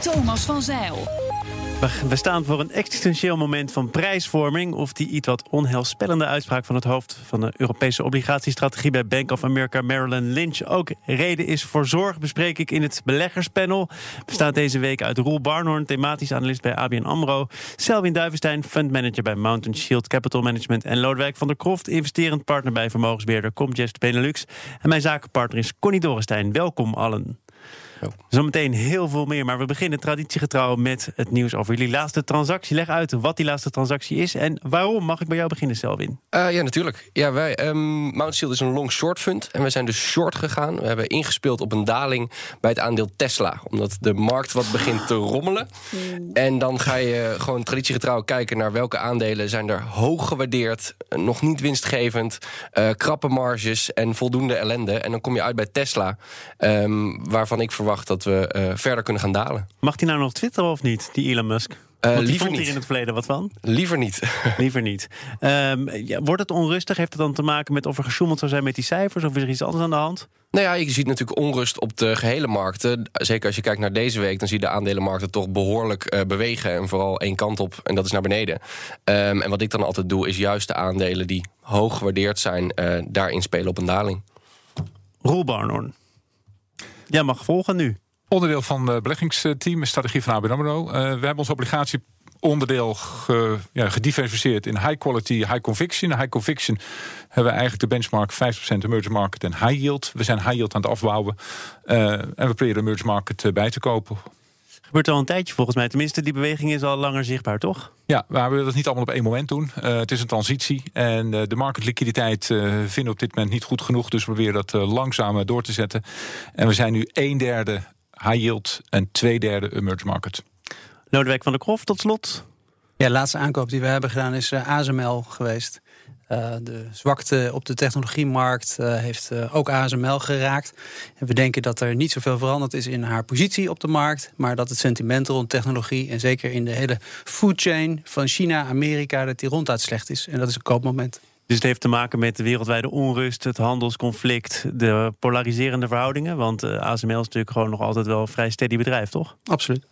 Thomas van Zeil. We staan voor een existentieel moment van prijsvorming. Of die iets wat onheilspellende uitspraak van het hoofd van de Europese obligatiestrategie bij Bank of America, Marilyn Lynch, ook reden is voor zorg, bespreek ik in het beleggerspanel. Bestaat deze week uit Roel Barnhorn, thematisch analist bij ABN Amro, Selwin Duivenstein, fundmanager bij Mountain Shield Capital Management en Lodewijk van der Kroft, investerend partner bij vermogensbeheerder Comgest Benelux. En mijn zakenpartner is Connie Dorrestein. Welkom allen. Zometeen heel veel meer, maar we beginnen traditiegetrouw met het nieuws over jullie laatste transactie. Leg uit wat die laatste transactie is en waarom. Mag ik bij jou beginnen, Selwin? Uh, ja, natuurlijk. Ja, wij, um, Mount Shield is een long-short fund en we zijn dus short gegaan. We hebben ingespeeld op een daling bij het aandeel Tesla, omdat de markt wat begint te rommelen. Hmm. En dan ga je gewoon traditiegetrouw kijken naar welke aandelen zijn er hoog gewaardeerd, nog niet winstgevend, uh, krappe marges en voldoende ellende. En dan kom je uit bij Tesla, um, waarvan ik verwacht dat we uh, verder kunnen gaan dalen. Mag hij nou nog twitteren of niet, die Elon Musk? Uh, Want liever vond hier in het verleden wat van? Liever niet. liever niet. Um, ja, wordt het onrustig? Heeft het dan te maken met of er gesjoemeld zou zijn met die cijfers? Of is er iets anders aan de hand? Nou ja, je ziet natuurlijk onrust op de gehele markten. Zeker als je kijkt naar deze week, dan zie je de aandelenmarkten toch behoorlijk uh, bewegen. En vooral één kant op, en dat is naar beneden. Um, en wat ik dan altijd doe, is juist de aandelen die hoog gewaardeerd zijn, uh, daarin spelen op een daling. Roel Barnhorn. Jij mag volgen nu. Onderdeel van het beleggingsteam, strategie van ABN AMRO. Uh, we hebben ons obligatie onderdeel ge, ja, gediversifieerd in high quality, high conviction. High conviction hebben we eigenlijk de benchmark 50% emerging market en high yield. We zijn high yield aan het afbouwen uh, en we proberen emerging market uh, bij te kopen. Gebeurt al een tijdje volgens mij. Tenminste, die beweging is al langer zichtbaar, toch? Ja, maar we willen dat niet allemaal op één moment doen. Uh, het is een transitie en uh, de marktliquiditeit uh, vinden we op dit moment niet goed genoeg. Dus we proberen dat langzaam door te zetten. En we zijn nu een derde high yield en twee derde emerging market. Lodewijk van der Kroft, tot slot. Ja, de laatste aankoop die we hebben gedaan is ASML geweest. Uh, de zwakte op de technologiemarkt uh, heeft uh, ook ASML geraakt. En we denken dat er niet zoveel veranderd is in haar positie op de markt, maar dat het sentiment rond technologie en zeker in de hele food chain van China, Amerika, dat die ronduit slecht is. En dat is een koopmoment. Dus het heeft te maken met de wereldwijde onrust, het handelsconflict, de polariserende verhoudingen. Want ASML is natuurlijk gewoon nog altijd wel een vrij steady bedrijf, toch? Absoluut.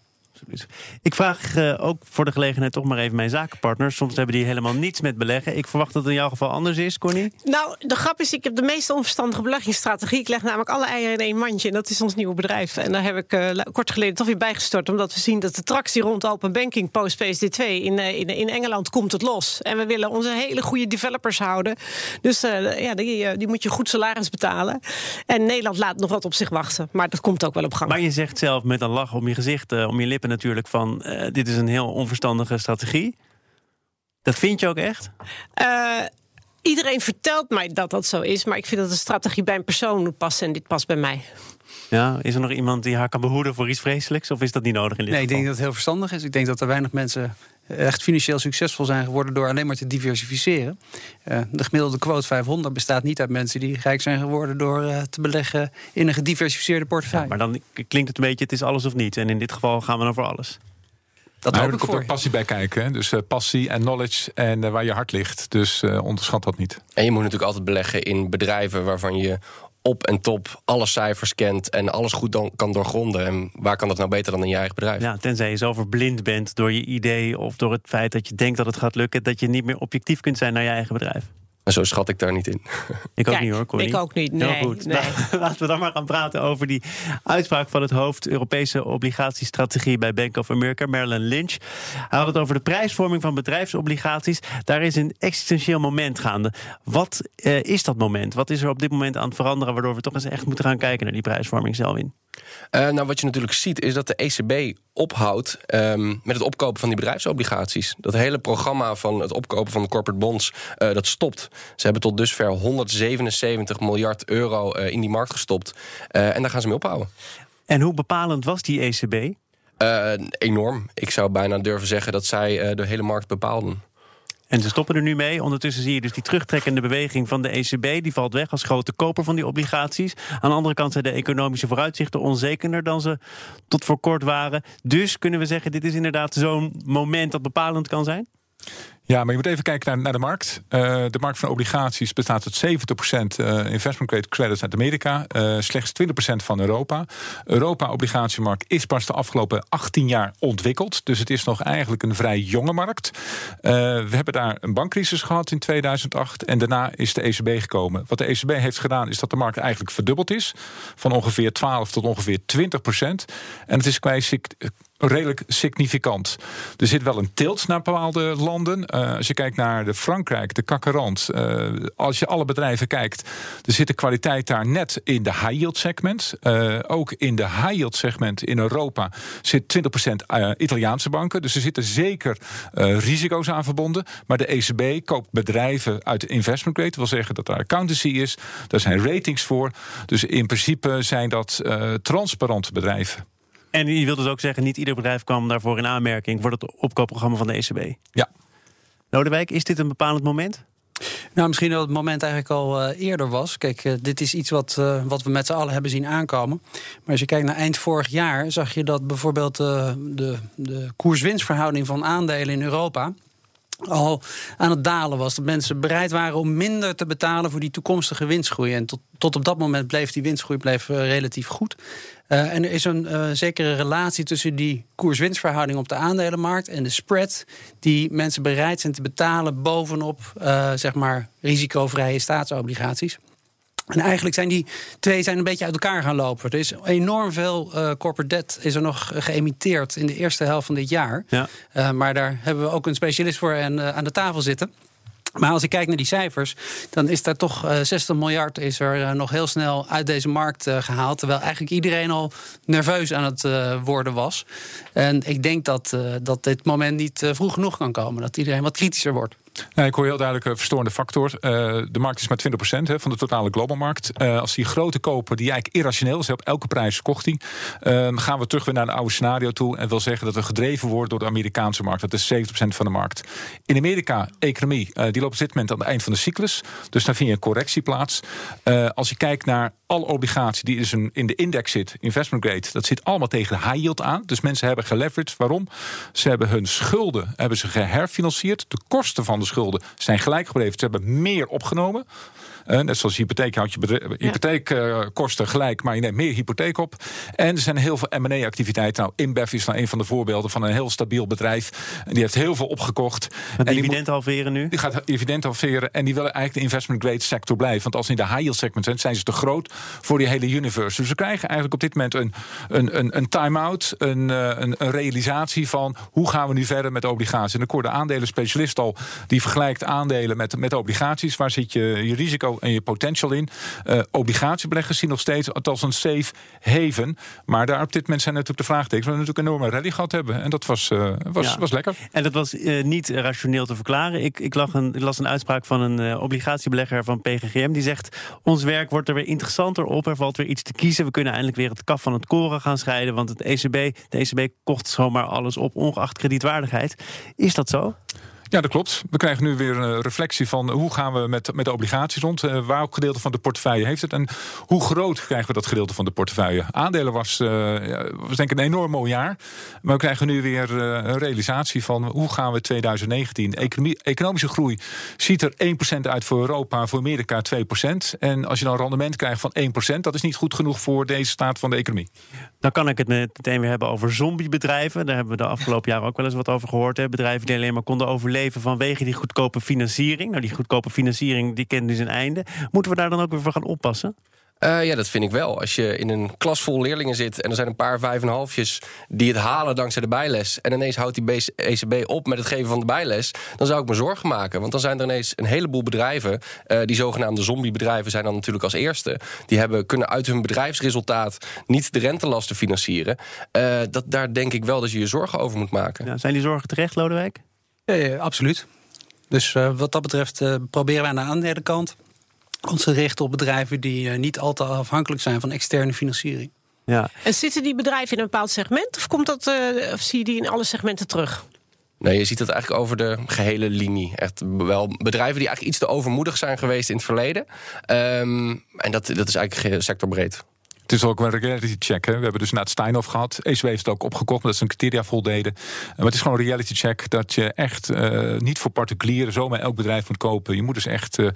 Ik vraag uh, ook voor de gelegenheid toch maar even mijn zakenpartners. Soms hebben die helemaal niets met beleggen. Ik verwacht dat het in jouw geval anders is, Connie. Nou, de grap is, ik heb de meest onverstandige beleggingsstrategie. Ik leg namelijk alle eieren in één mandje. En dat is ons nieuwe bedrijf. En daar heb ik uh, kort geleden toch weer bijgestort. Omdat we zien dat de tractie rond open banking post PSD2 in, uh, in, in Engeland komt het los. En we willen onze hele goede developers houden. Dus ja, die, die moet je goed salaris betalen. En Nederland laat nog wat op zich wachten. Maar dat komt ook wel op gang. Maar je zegt zelf met een lach om je gezicht, om je lippen natuurlijk van uh, dit is een heel onverstandige strategie. Dat vind je ook echt? Uh, iedereen vertelt mij dat dat zo is, maar ik vind dat de strategie bij een persoon moet passen en dit past bij mij. Ja, is er nog iemand die haar kan behoeden voor iets vreselijks? Of is dat niet nodig in dit nee, geval? ik denk dat het heel verstandig is. Ik denk dat er weinig mensen echt financieel succesvol zijn geworden door alleen maar te diversificeren. Uh, de gemiddelde quote 500 bestaat niet uit mensen die rijk zijn geworden door uh, te beleggen in een gediversificeerde portefeuille. Ja, maar dan klinkt het een beetje: het is alles of niets. En in dit geval gaan we dan voor alles. Dat nou, er komt ook passie bij kijken. Hè? Dus uh, passie en knowledge en waar je hart ligt. Dus onderschat dat niet. En je moet natuurlijk altijd beleggen in bedrijven waarvan je op en top alle cijfers kent en alles goed dan kan doorgronden. En waar kan dat nou beter dan in je eigen bedrijf? Ja, tenzij je zo verblind bent door je idee of door het feit dat je denkt dat het gaat lukken, dat je niet meer objectief kunt zijn naar je eigen bedrijf. En zo schat ik daar niet in. Ik ook niet hoor, Connie. Ik ook niet, nee. Heel goed. Nou, laten we dan maar gaan praten over die uitspraak van het hoofd Europese obligatiestrategie bij Bank of America, Marilyn Lynch. Hij had het over de prijsvorming van bedrijfsobligaties. Daar is een existentieel moment gaande. Wat uh, is dat moment? Wat is er op dit moment aan het veranderen, waardoor we toch eens echt moeten gaan kijken naar die prijsvorming zelf in? Uh, nou, wat je natuurlijk ziet is dat de ECB ophoudt um, met het opkopen van die bedrijfsobligaties. Dat hele programma van het opkopen van de corporate bonds, uh, dat stopt. Ze hebben tot dusver 177 miljard euro uh, in die markt gestopt. en daar gaan ze mee ophouden. En hoe bepalend was die ECB? Enorm. Ik zou bijna durven zeggen dat zij de hele markt bepaalden. En ze stoppen er nu mee. Ondertussen zie je dus die terugtrekkende beweging van de ECB. Die valt weg als grote koper van die obligaties. Aan de andere kant zijn de economische vooruitzichten onzekerder dan ze tot voor kort waren. Dus kunnen we zeggen, dit is inderdaad zo'n moment dat bepalend kan zijn? Ja, maar je moet even kijken naar, naar de markt. Uh, de markt van obligaties bestaat uit 70% uh, investment grade credits uit Amerika, uh, slechts 20% van Europa. Europa-obligatiemarkt is pas de afgelopen 18 jaar ontwikkeld. Dus het is nog eigenlijk een vrij jonge markt. we hebben daar een bankcrisis gehad in 2008 en daarna is de ECB gekomen. Wat de ECB heeft gedaan is dat de markt eigenlijk verdubbeld is. Van ongeveer 12 tot ongeveer 20%. En het is qua redelijk significant. Er zit wel een tilt naar bepaalde landen. Uh, als je kijkt naar de Frankrijk, de kakkerant. Uh, als je alle bedrijven kijkt, er zit de kwaliteit daar net in de high yield segment. Uh, ook in de high yield segment in Europa zit 20% Italiaanse banken. Dus er zitten zeker risico's aan verbonden. Maar de ECB koopt bedrijven uit investment grade. Dat wil zeggen dat daar accountancy is. Daar zijn ratings voor. Dus in principe zijn dat transparante bedrijven. En je wilt dus ook zeggen, niet ieder bedrijf kwam daarvoor in aanmerking voor het opkoopprogramma van de ECB. Ja. Lodewijk, is dit een bepalend moment? Nou, misschien dat het moment eigenlijk al uh, eerder was. Kijk, uh, dit is iets wat, uh, wat we met z'n allen hebben zien aankomen. Maar als je kijkt naar eind vorig jaar, zag je dat bijvoorbeeld de, de koers-winstverhouding van aandelen in Europa al aan het dalen was. Dat mensen bereid waren om minder te betalen voor die toekomstige winstgroei. En tot, tot op dat moment bleef die winstgroei bleef, relatief goed. Uh, en er is een uh, zekere relatie tussen die koers-winstverhouding op de aandelenmarkt en de spread die mensen bereid zijn te betalen bovenop zeg maar risicovrije staatsobligaties. En eigenlijk zijn die twee zijn een beetje uit elkaar gaan lopen. Er is enorm veel corporate debt is er nog geëmiteerd in de eerste helft van dit jaar. Ja. maar daar hebben we ook een specialist voor en, aan de tafel zitten. Maar als ik kijk naar die cijfers, dan is daar toch 60 eh, miljard is er eh, nog heel snel uit deze markt eh, gehaald. Terwijl eigenlijk iedereen al nerveus aan het worden was. En ik denk dat, dat dit moment niet vroeg genoeg kan komen. Dat iedereen wat kritischer wordt. Ik hoor heel duidelijk een verstorende factor. Uh, de markt is maar 20% hè, van de totale globalmarkt. Uh, als die grote koper, die eigenlijk irrationeel is, op elke prijs kocht die, uh, gaan we terug weer naar een oude scenario toe. En wil zeggen dat we gedreven worden door de Amerikaanse markt. Dat is 70% van de markt. In Amerika, economie, die loopt op dit moment aan het eind van de cyclus. Dus daar vind je een correctie plaats. als je kijkt naar alle obligatie die dus in de index zit, investment grade, dat zit allemaal tegen de high yield aan. Dus mensen hebben geleveraged. Waarom? Ze hebben hun schulden hebben ze geherfinancierd. De kosten van de schulden zijn gelijk gebleven. Ze hebben meer opgenomen. Uh, net zoals hypotheek houdt je hypotheekkosten gelijk, maar je neemt meer hypotheek op. En er zijn heel veel M&A-activiteiten. Nou, InBev is nou een van de voorbeelden van een heel stabiel bedrijf. En die heeft heel veel opgekocht. Het dividend halveren nu? Die gaat dividend halveren. En die willen eigenlijk de investment grade sector blijven. Want als ze in de high yield segment zijn, zijn ze te groot voor die hele universe. Dus we krijgen eigenlijk op dit moment een, een, een, een time-out, een, uh, een, een, realisatie van hoe gaan we nu verder met obligaties. En ik hoorde aandelen specialist al, die vergelijkt aandelen met, met obligaties. Waar zit je, je risico en je potential in. Uh, obligatiebeleggers zien nog steeds als een safe haven. Maar daar op dit moment zijn natuurlijk de vraagtekens. We natuurlijk een enorme rally gehad hebben. En dat was, uh, was, was lekker. En dat was uh, niet rationeel te verklaren. Ik, ik, lag een, ik las een uitspraak van een obligatiebelegger van PGGM. Die zegt, ons werk wordt er weer interessanter op. Er valt weer iets te kiezen. We kunnen eindelijk weer het kaf van het koren gaan scheiden. Want het ECB, de ECB kocht zomaar alles op, ongeacht kredietwaardigheid. Is dat zo? Ja, dat klopt. We krijgen nu weer een reflectie van hoe gaan we met, met de obligaties rond. Uh, waar gedeelte van de portefeuille heeft het. En hoe groot krijgen we dat gedeelte van de portefeuille? Aandelen was, uh, was denk ik een enorm mooi jaar. Maar we krijgen nu weer uh, een realisatie van hoe gaan we 2019. Economie, economische groei ziet er 1% uit voor Europa, voor Amerika 2%. En als je dan een rendement krijgt van 1%, dat is niet goed genoeg voor deze staat van de economie. Dan kan ik het meteen weer hebben over zombiebedrijven. Daar hebben we de afgelopen jaren ook wel eens wat over gehoord. Hè? Bedrijven die alleen maar konden overleven leven vanwege die goedkope financiering. Nou, die goedkope financiering die kent dus een einde. Moeten we daar dan ook weer voor gaan oppassen? Uh, ja, dat vind ik wel. Als je in een klas vol leerlingen zit en er zijn een paar vijf en halfjes die het halen dankzij de bijles. En ineens houdt die ECB op met het geven van de bijles. Dan zou ik me zorgen maken. Want dan zijn er ineens een heleboel bedrijven. Uh, die zogenaamde zombiebedrijven zijn dan natuurlijk als eerste. Die hebben kunnen uit hun bedrijfsresultaat niet de rentelasten financieren. Uh, dat, daar denk ik wel dat je je zorgen over moet maken. Ja, zijn die zorgen terecht, Lodewijk? Ja, absoluut. Dus uh, wat dat betreft uh, proberen wij aan de andere kant ons te richten op bedrijven die uh, niet al te afhankelijk zijn van externe financiering. Ja. En zitten die bedrijven in een bepaald segment? Of, komt dat, eh, of zie je die in alle segmenten terug? Nee, je ziet het eigenlijk over de gehele linie. Echt wel bedrijven die eigenlijk iets te overmoedig zijn geweest in het verleden. Ehm, en dat, dat is eigenlijk ge- sectorbreed. Het is ook een reality check. Hè. We hebben dus na het Steinhoff gehad. ECW heeft het ook opgekocht, omdat ze een criteria voldeden. Maar het is gewoon een reality check dat je echt eh, niet voor particulieren zomaar elk bedrijf moet kopen. Je moet dus echt, eh,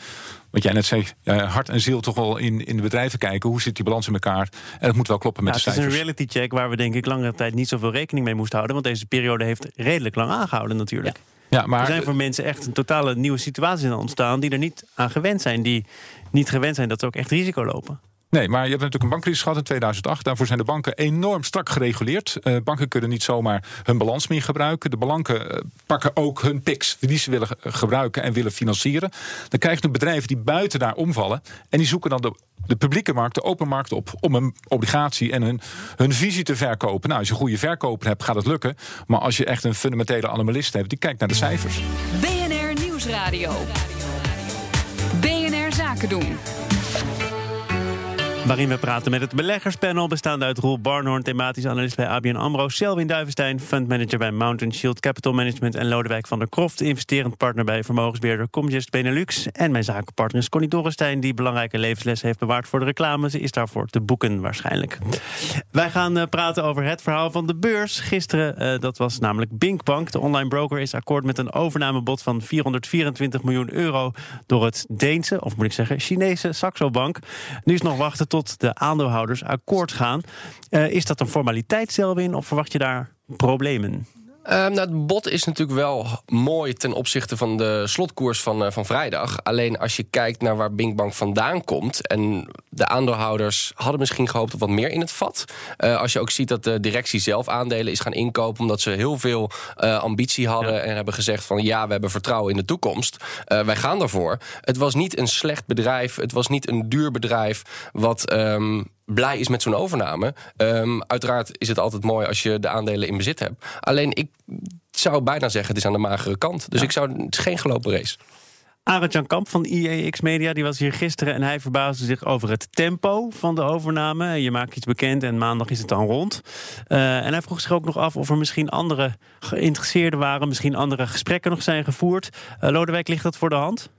wat jij net zei, eh, hart en ziel toch wel in, in de bedrijven kijken. Hoe zit die balans in elkaar? En het moet wel kloppen met Ja, de het is een cijfers. reality check waar we denk ik langere tijd niet zoveel rekening mee moesten houden. Want deze periode heeft redelijk lang aangehouden natuurlijk. Ja, maar er zijn voor mensen echt een totale nieuwe situaties aan ontstaan die er niet aan gewend zijn. Die niet gewend zijn dat ze ook echt risico lopen. Nee, maar je hebt natuurlijk een bankcrisis gehad in 2008. Daarvoor zijn de banken enorm strak gereguleerd. Eh, banken kunnen niet zomaar hun balans meer gebruiken. De banken eh, pakken ook hun PIX die ze willen ge- gebruiken en willen financieren. Dan krijg je bedrijven die buiten daar omvallen. En die zoeken dan de, de publieke markt, de open markt op... om een obligatie en hun, hun visie te verkopen. Nou, als je een goede verkoper hebt, gaat het lukken. Maar als je echt een fundamentele anomalist hebt... die kijkt naar de cijfers. BNR Nieuwsradio. BNR Zaken doen. Waarin we praten met het beleggerspanel bestaande uit Roel Barnhoorn, thematisch analist bij ABN AMRO, Selwin Duivenstein, fundmanager bij Mountain Shield Capital Management en Lodewijk van der Kroft, investerend partner bij vermogensbeheerder Comgest Benelux. En mijn zakenpartner is Connie Dorrestein, die belangrijke levenslessen heeft bewaard voor de reclame. Ze is daarvoor te boeken waarschijnlijk. Wij gaan eh, praten over het verhaal van de beurs. Gisteren, eh, dat was namelijk Binkbank. De online broker is akkoord met een overnamebod van 424 miljoen euro door het Deense, of moet ik zeggen, Chinese Saxo Bank. Nu is nog wachten tot de aandeelhouders akkoord gaan. Eh, is dat een formaliteit, Selwin, of verwacht je daar problemen? Ehm, nou, het bod is natuurlijk wel mooi ten opzichte van de slotkoers van, eh, van vrijdag. Alleen als je kijkt naar waar Binkbank vandaan komt... en de aandeelhouders hadden misschien gehoopt op wat meer in het vat. Eh, als je ook ziet dat de directie zelf aandelen is gaan inkopen... omdat ze heel veel eh, ambitie hadden Ja. en hebben gezegd van... ja, we hebben vertrouwen in de toekomst. Wij gaan daarvoor. Het was niet een slecht bedrijf. Het was niet een duur bedrijf wat... ehm, blij is met zo'n overname. Ehm, uiteraard is het altijd mooi als je de aandelen in bezit hebt. Alleen ik zou bijna zeggen, het is aan de magere kant. Dus ik zou, het is geen gelopen race. Arend Jan Kamp van IEX Media die was hier gisteren en hij verbaasde zich over het tempo van de overname. Je maakt iets bekend en maandag is het dan rond. Eh, en hij vroeg zich ook nog af of er misschien andere geïnteresseerden waren, misschien andere gesprekken nog zijn gevoerd. Eh, Lodewijk, ligt dat voor de hand?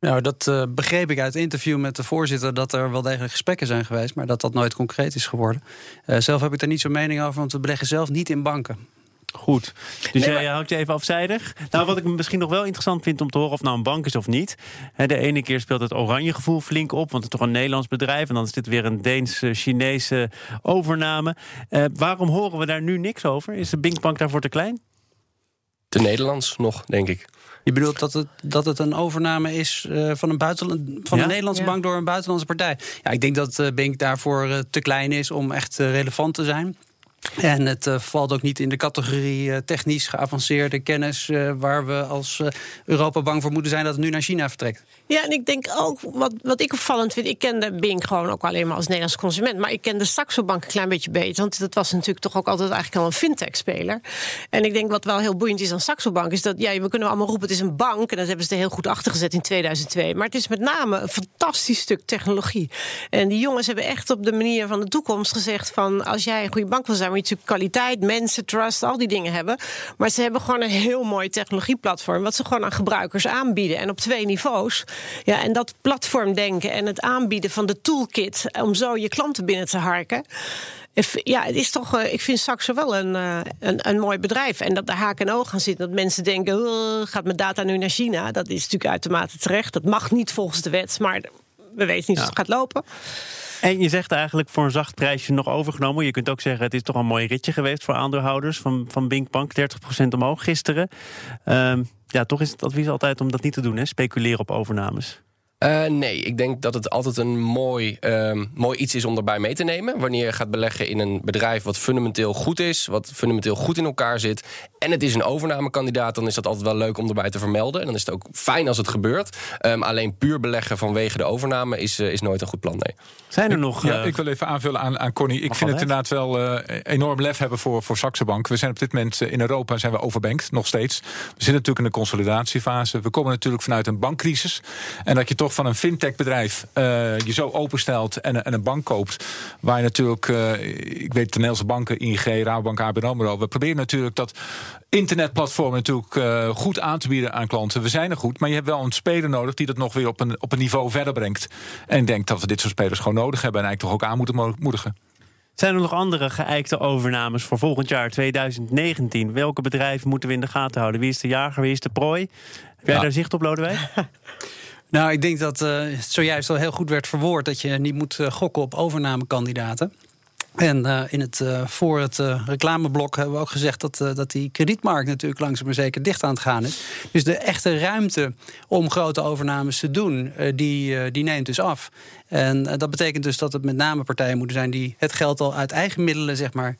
Nou, dat eh, begreep ik uit het interview met de voorzitter... dat er wel degelijk gesprekken zijn geweest... maar dat dat nooit concreet is geworden. Eh, zelf heb ik daar niet zo'n mening over... want we beleggen zelf niet in banken. Goed. Dus Nee, jij houdt je even afzijdig. Nou, wat ik misschien nog wel interessant vind om te horen of nou een bank is of niet. Hè, de ene keer speelt het oranje gevoel flink op, want het is toch een Nederlands bedrijf. En dan is dit weer een Deens-Chinese overname. Eh, waarom horen we daar nu niks over? Is de Binkbank daarvoor te klein? Te Nederlands nog, denk ik. Je bedoelt dat het, dat het een overname is eh, van, een, buitenland, van Ja? een Nederlandse Ja. bank door een buitenlandse partij? Ja, ik denk dat eh Bink daarvoor eh, te klein is om echt relevant te zijn. En het eh, valt ook niet in de categorie eh, technisch geavanceerde kennis... eh, waar we als Europa bang voor moeten zijn dat het nu naar China vertrekt. Ja, en ik denk ook, wat, wat ik opvallend vind... ik kende Bink gewoon ook alleen maar als Nederlands consument... maar ik kende Saxo Bank een klein beetje beter... want dat was natuurlijk toch ook altijd eigenlijk al een fintech-speler. En ik denk wat wel heel boeiend is aan Saxo Bank... is dat, ja, we kunnen allemaal roepen, het is een bank... en dat hebben ze er heel goed achter gezet in 2002. Maar het is met name een fantastisch stuk technologie. En die jongens hebben echt op de manier van de toekomst gezegd... van als jij een goede bank wil zijn... moet je natuurlijk kwaliteit, mensen, trust, al die dingen hebben. Maar ze hebben gewoon een heel mooi technologieplatform... wat ze gewoon aan gebruikers aanbieden. En op twee niveaus. Ja, en dat platformdenken en het aanbieden van de toolkit... om zo je klanten binnen te harken... Ja, het is toch, eh, ik vind Saxo wel een, eh, een, een mooi bedrijf. En dat de haak en oog zitten. Dat mensen denken, "Oh, gaat mijn data nu naar China? Dat is natuurlijk uitermate terecht. Dat mag niet volgens de wet, maar we weten niet of het gaat lopen. En je zegt eigenlijk voor een zacht prijsje nog overgenomen. Je kunt ook zeggen, het is toch een mooi ritje geweest voor aandeelhouders van, van Binkbank. 30% omhoog gisteren. Ehm, ja, toch is het advies altijd om dat niet te doen, hè? speculeren op overnames. Eh, nee, ik denk dat het altijd een mooi, ehm, mooi iets is om erbij mee te nemen. Wanneer je gaat beleggen in een bedrijf wat fundamenteel goed is, wat fundamenteel goed in elkaar zit. en het is een overnamekandidaat, dan is dat altijd wel leuk om erbij te vermelden. En dan is het ook fijn als het gebeurt. Um, alleen puur beleggen vanwege de overname is, uh, is nooit een goed plan. Nee. Zijn er nog. Ja, ik wil even aanvullen aan, aan Connie. Ik vind het inderdaad wel uh, enorm lef hebben voor, voor Saxe Bank. We zijn op dit moment in Europa zijn we overbankt, nog steeds. We zitten natuurlijk in de consolidatiefase. We komen natuurlijk vanuit een bankcrisis. En dat je toch van een fintech-bedrijf uh, je zo openstelt en, en, een bank koopt. Waar je natuurlijk, uh, ik weet de Nederlandse banken, ING, Rabobank, ABN AMRO. We proberen natuurlijk dat internetplatform natuurlijk uh, goed aan te bieden aan klanten. We zijn er goed, maar je hebt wel een speler nodig die dat nog weer op een, op een niveau verder brengt. En ik denk dat we dit soort spelers gewoon nodig hebben en eigenlijk toch ook aan moeten moedigen. Zijn er nog andere geëikte overnames voor volgend jaar 2019? Welke bedrijven moeten we in de gaten houden? Wie is de jager, wie is de prooi? Heb jij ja. daar zicht op, Lodewijk? nou, ik denk dat uh, zojuist al heel goed werd verwoord... dat je niet moet uh, gokken op overnamekandidaten. En uh, in het, voor het reclameblok hebben we ook gezegd dat, dat die kredietmarkt natuurlijk langzaam maar zeker dicht aan het gaan is. Dus de echte ruimte om grote overnames te doen, die, die neemt dus af. En dat betekent dus dat het met name partijen moeten zijn die het geld al uit eigen middelen zeg maar,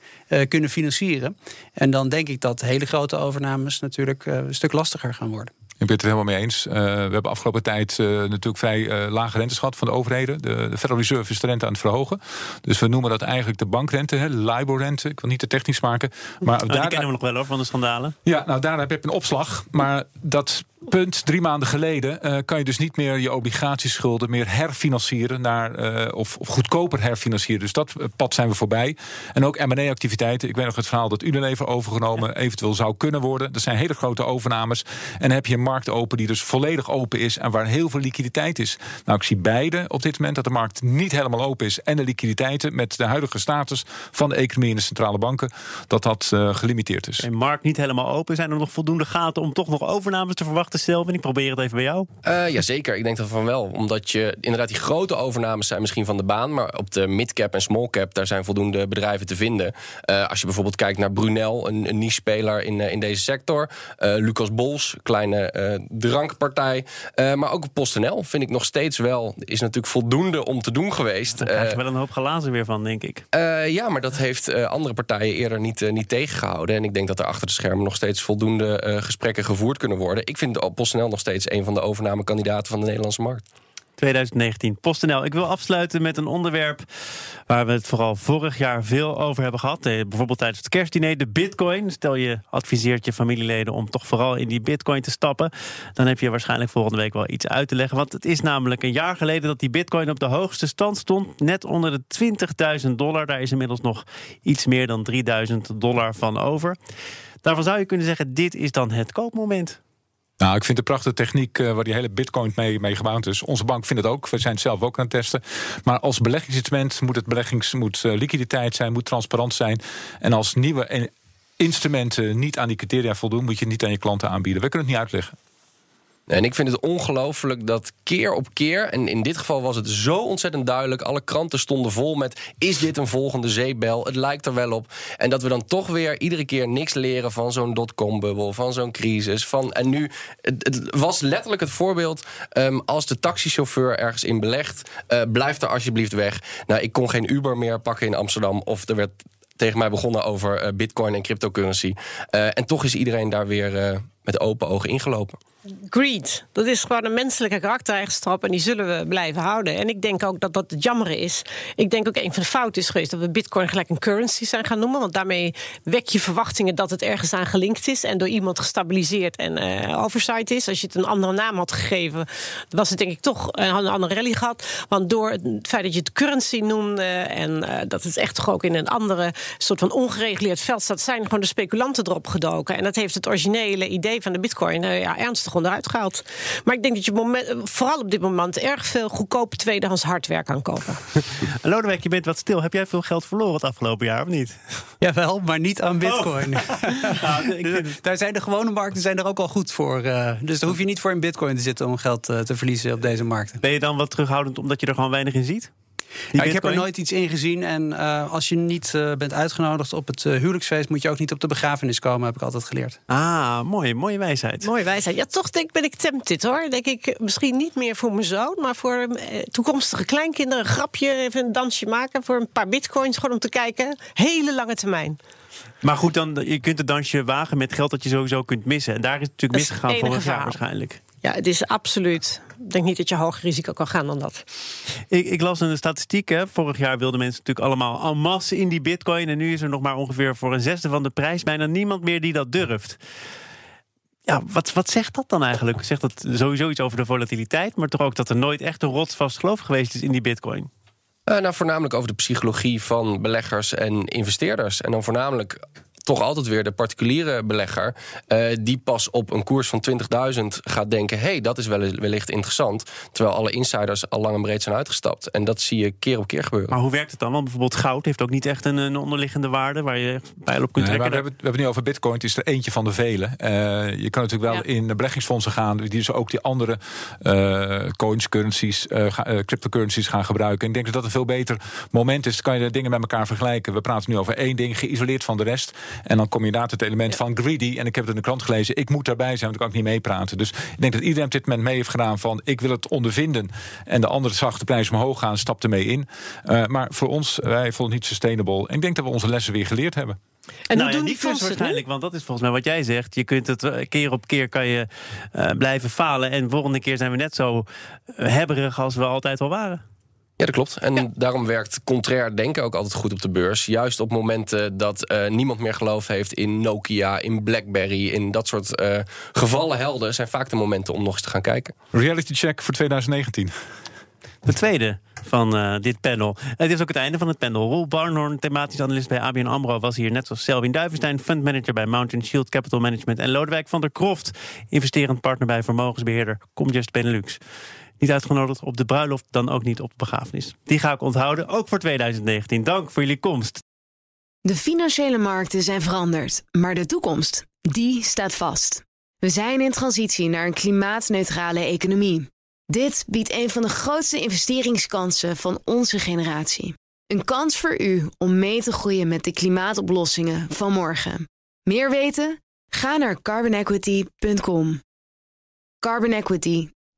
kunnen financieren. En dan denk ik dat hele grote overnames natuurlijk een stuk lastiger gaan worden. Ik ben het er helemaal mee eens. Uh, we hebben afgelopen tijd uh, natuurlijk vrij uh, lage rentes gehad van de overheden. De, de, Federal Reserve is de rente aan het verhogen. Dus we noemen dat eigenlijk de bankrente, hè, LIBOR-rente. Ik wil niet te technisch maken. Maar nou, daar, die kennen we nog wel hoor, van de schandalen. Ja, nou daar heb je een opslag. Maar dat punt, drie maanden geleden, uh, kan je dus niet meer je obligatieschulden meer herfinancieren naar, uh, of, of, goedkoper herfinancieren. Dus dat pad zijn we voorbij. En ook M&A-activiteiten. Ik weet nog het verhaal dat Unilever overgenomen ja. eventueel zou kunnen worden. Dat zijn hele grote overnames. En dan heb je een markt open die dus volledig open is en waar heel veel liquiditeit is. Nou, ik zie beide op dit moment dat de markt niet helemaal open is en de liquiditeiten met de huidige status van de economie en de centrale banken, dat dat uh, gelimiteerd is. En markt niet helemaal open. Zijn er nog voldoende gaten om toch nog overnames te verwachten? Zelf en ik probeer het even bij jou. Uh, Jazeker, ik denk dat van wel. Omdat je inderdaad die grote overnames zijn misschien van de baan, maar op de midcap en small cap daar zijn voldoende bedrijven te vinden. Uh, als je bijvoorbeeld kijkt naar Brunel, een, een niche speler in, uh, in deze sector. Lucas Bols, kleine drankpartij. maar ook PostNL vind ik nog steeds wel, is natuurlijk voldoende om te doen geweest. Daar krijg je wel een hoop glazen weer van, denk ik. ja, maar dat heeft andere partijen eerder niet, niet tegengehouden. En ik denk dat er achter de schermen nog steeds voldoende gesprekken gevoerd kunnen worden. Ik vind PostNL nog steeds een van de overnamekandidaten van de Nederlandse markt. 2019. PostNL. Ik wil afsluiten met een onderwerp waar we het vooral vorig jaar veel over hebben gehad. Eh, bijvoorbeeld tijdens het kerstdiner, de bitcoin. Stel je adviseert je familieleden om toch vooral in die bitcoin te stappen. Dan heb je waarschijnlijk volgende week wel iets uit te leggen. Want het is namelijk een jaar geleden dat die bitcoin op de hoogste stand stond. Net onder de 20.000 dollar. Daar is inmiddels nog iets meer dan 3000 dollar van over. Daarvan zou je kunnen zeggen, dit is dan het koopmoment. Nou, ik vind de prachtige techniek uh, waar die hele bitcoin mee, mee gebouwd is. Onze bank vindt het ook. We zijn het zelf ook aan het testen. Maar als beleggingsinstrument moet het beleggings, moet, uh, liquiditeit zijn, moet transparant zijn. En als nieuwe instrumenten niet aan die criteria voldoen, moet je het niet aan je klanten aanbieden. We kunnen het niet uitleggen. En ik vind het ongelooflijk dat keer op keer, en in dit geval was het zo ontzettend duidelijk, alle kranten stonden vol met: is dit een volgende zeepbel? Het lijkt er wel op. En dat we dan toch weer iedere keer niks leren van zo'n dotcom-bubbel, van zo'n crisis. Van, en nu, het, was letterlijk het voorbeeld: um, als de taxichauffeur ergens in belegt, uh, blijf er alsjeblieft weg. Nou, ik kon geen Uber meer pakken in Amsterdam, of er werd tegen mij begonnen over uh, bitcoin en cryptocurrency. Uh, en toch is iedereen daar weer met open ogen ingelopen. Greed, dat is gewoon een menselijke karaktereigenschap en die zullen we blijven houden. En ik denk ook dat dat het jammer is. Ik denk ook een van de fouten is geweest dat we Bitcoin gelijk een currency zijn gaan noemen. Want daarmee wek je verwachtingen dat het ergens aan gelinkt is en door iemand gestabiliseerd en uh, oversight is. Als je het een andere naam had gegeven, was het denk ik toch een andere rally gehad. Want door het feit dat je het currency noemde en uh, dat het echt toch ook in een andere soort van ongereguleerd veld staat, zijn gewoon de speculanten erop gedoken. En dat heeft het originele idee van de Bitcoin uh, ja, ernstig gewoon eruit gehaald. Maar ik denk dat je moment, vooral op dit moment erg veel goedkope tweedehands hardware kan kopen. Lodewijk, je bent wat stil. Heb jij veel geld verloren het afgelopen jaar of niet? Jawel, maar niet aan bitcoin. Oh. nou, Daar zijn de gewone markten zijn er ook al goed voor. Uh, dus daar hoef je niet voor in bitcoin te zitten om geld uh, te verliezen op deze markten. Ben je dan wat terughoudend omdat je er gewoon weinig in ziet? Ja, ik heb er nooit iets in gezien. En uh, als je niet uh, bent uitgenodigd op het uh, huwelijksfeest, moet je ook niet op de begrafenis komen, heb ik altijd geleerd. Ah, mooi, mooie wijsheid. Mooie wijsheid. Ja, toch denk, ben ik tempted hoor. Denk ik misschien niet meer voor mijn zoon, maar voor toekomstige kleinkinderen. Een grapje, even een dansje maken voor een paar bitcoins, gewoon om te kijken. Hele lange termijn. Maar goed, dan, je kunt het dansje wagen met geld dat je sowieso kunt missen. En daar is het natuurlijk misgegaan vorig jaar waarschijnlijk. Ja, het is absoluut. Ik denk niet dat je hoger risico kan gaan dan dat. Ik, ik las een statistiek. Hè. Vorig jaar wilden mensen natuurlijk allemaal en masse in die bitcoin. En nu is er nog maar ongeveer voor een zesde van de prijs bijna niemand meer die dat durft. Ja, wat, wat zegt dat dan eigenlijk? Zegt dat sowieso iets over de volatiliteit, maar toch ook dat er nooit echt een rotsvast geloof geweest is in die bitcoin? Eh, nou, voornamelijk over de psychologie van beleggers en investeerders. En dan voornamelijk toch altijd weer de particuliere belegger... eh, die pas op een koers van 20.000 gaat denken... hé, hey, dat is wel, wellicht interessant. Terwijl alle insiders al lang en breed zijn uitgestapt. En dat zie je keer op keer gebeuren. Maar hoe werkt het dan? Want bijvoorbeeld goud heeft ook niet echt een, een onderliggende waarde waar je pijl op kunt Nee, trekken. we, hebben, we hebben het nu over bitcoin. Het is er eentje van de vele. Eh, je kan natuurlijk wel Ja. in de beleggingsfondsen gaan... die dus ook die andere eh, coins, currencies, cryptocurrencies gaan gebruiken. En ik denk dat dat een veel beter moment is. Dan kan je de dingen met elkaar vergelijken. We praten nu over één ding, geïsoleerd van de rest. En dan kom je inderdaad het element van greedy. En ik heb het in de krant gelezen. Ik moet daarbij zijn, want ik kan ik niet meepraten. Dus ik denk dat iedereen op dit moment mee heeft gedaan van... ik wil het ondervinden. En de andere zag de prijs omhoog gaan, stapte mee in. Eh, maar voor ons, wij vonden het niet sustainable. En ik denk dat we onze lessen weer geleerd hebben. En nou hoe ja, doen die niet dus fondsen waarschijnlijk, want dat is volgens mij wat jij zegt. Je kunt het eh, keer op keer kan je eh, blijven falen. En de volgende keer zijn we net zo hebberig als we altijd al waren. Ja, dat klopt. En daarom werkt contrair denken ook altijd goed op de beurs. Juist op momenten dat eh, niemand meer geloof heeft in Nokia, in BlackBerry... in dat soort eh, gevallen helden... zijn vaak de momenten om nog eens te gaan kijken. Reality check voor 2019. De tweede van eh, dit panel. Het is ook het einde van het panel. Roel Barnhorn, thematisch analist bij ABN AMRO... was hier net zoals Selvin Duivenstein, fundmanager bij Mountain Shield Capital Management... en Lodewijk van der Kroft, investerend partner bij vermogensbeheerder Comgest Benelux. Niet uitgenodigd op de bruiloft, dan ook niet op de begrafenis. Die ga ik onthouden, ook voor 2019. Dank voor jullie komst. De financiële markten zijn veranderd, maar de toekomst, die staat vast. We zijn in transitie naar een klimaatneutrale economie. Dit biedt een van de grootste investeringskansen van onze generatie. Een kans voor u om mee te groeien met de klimaatoplossingen van morgen. Meer weten? Ga naar carbonequity.com. Carbon Equity.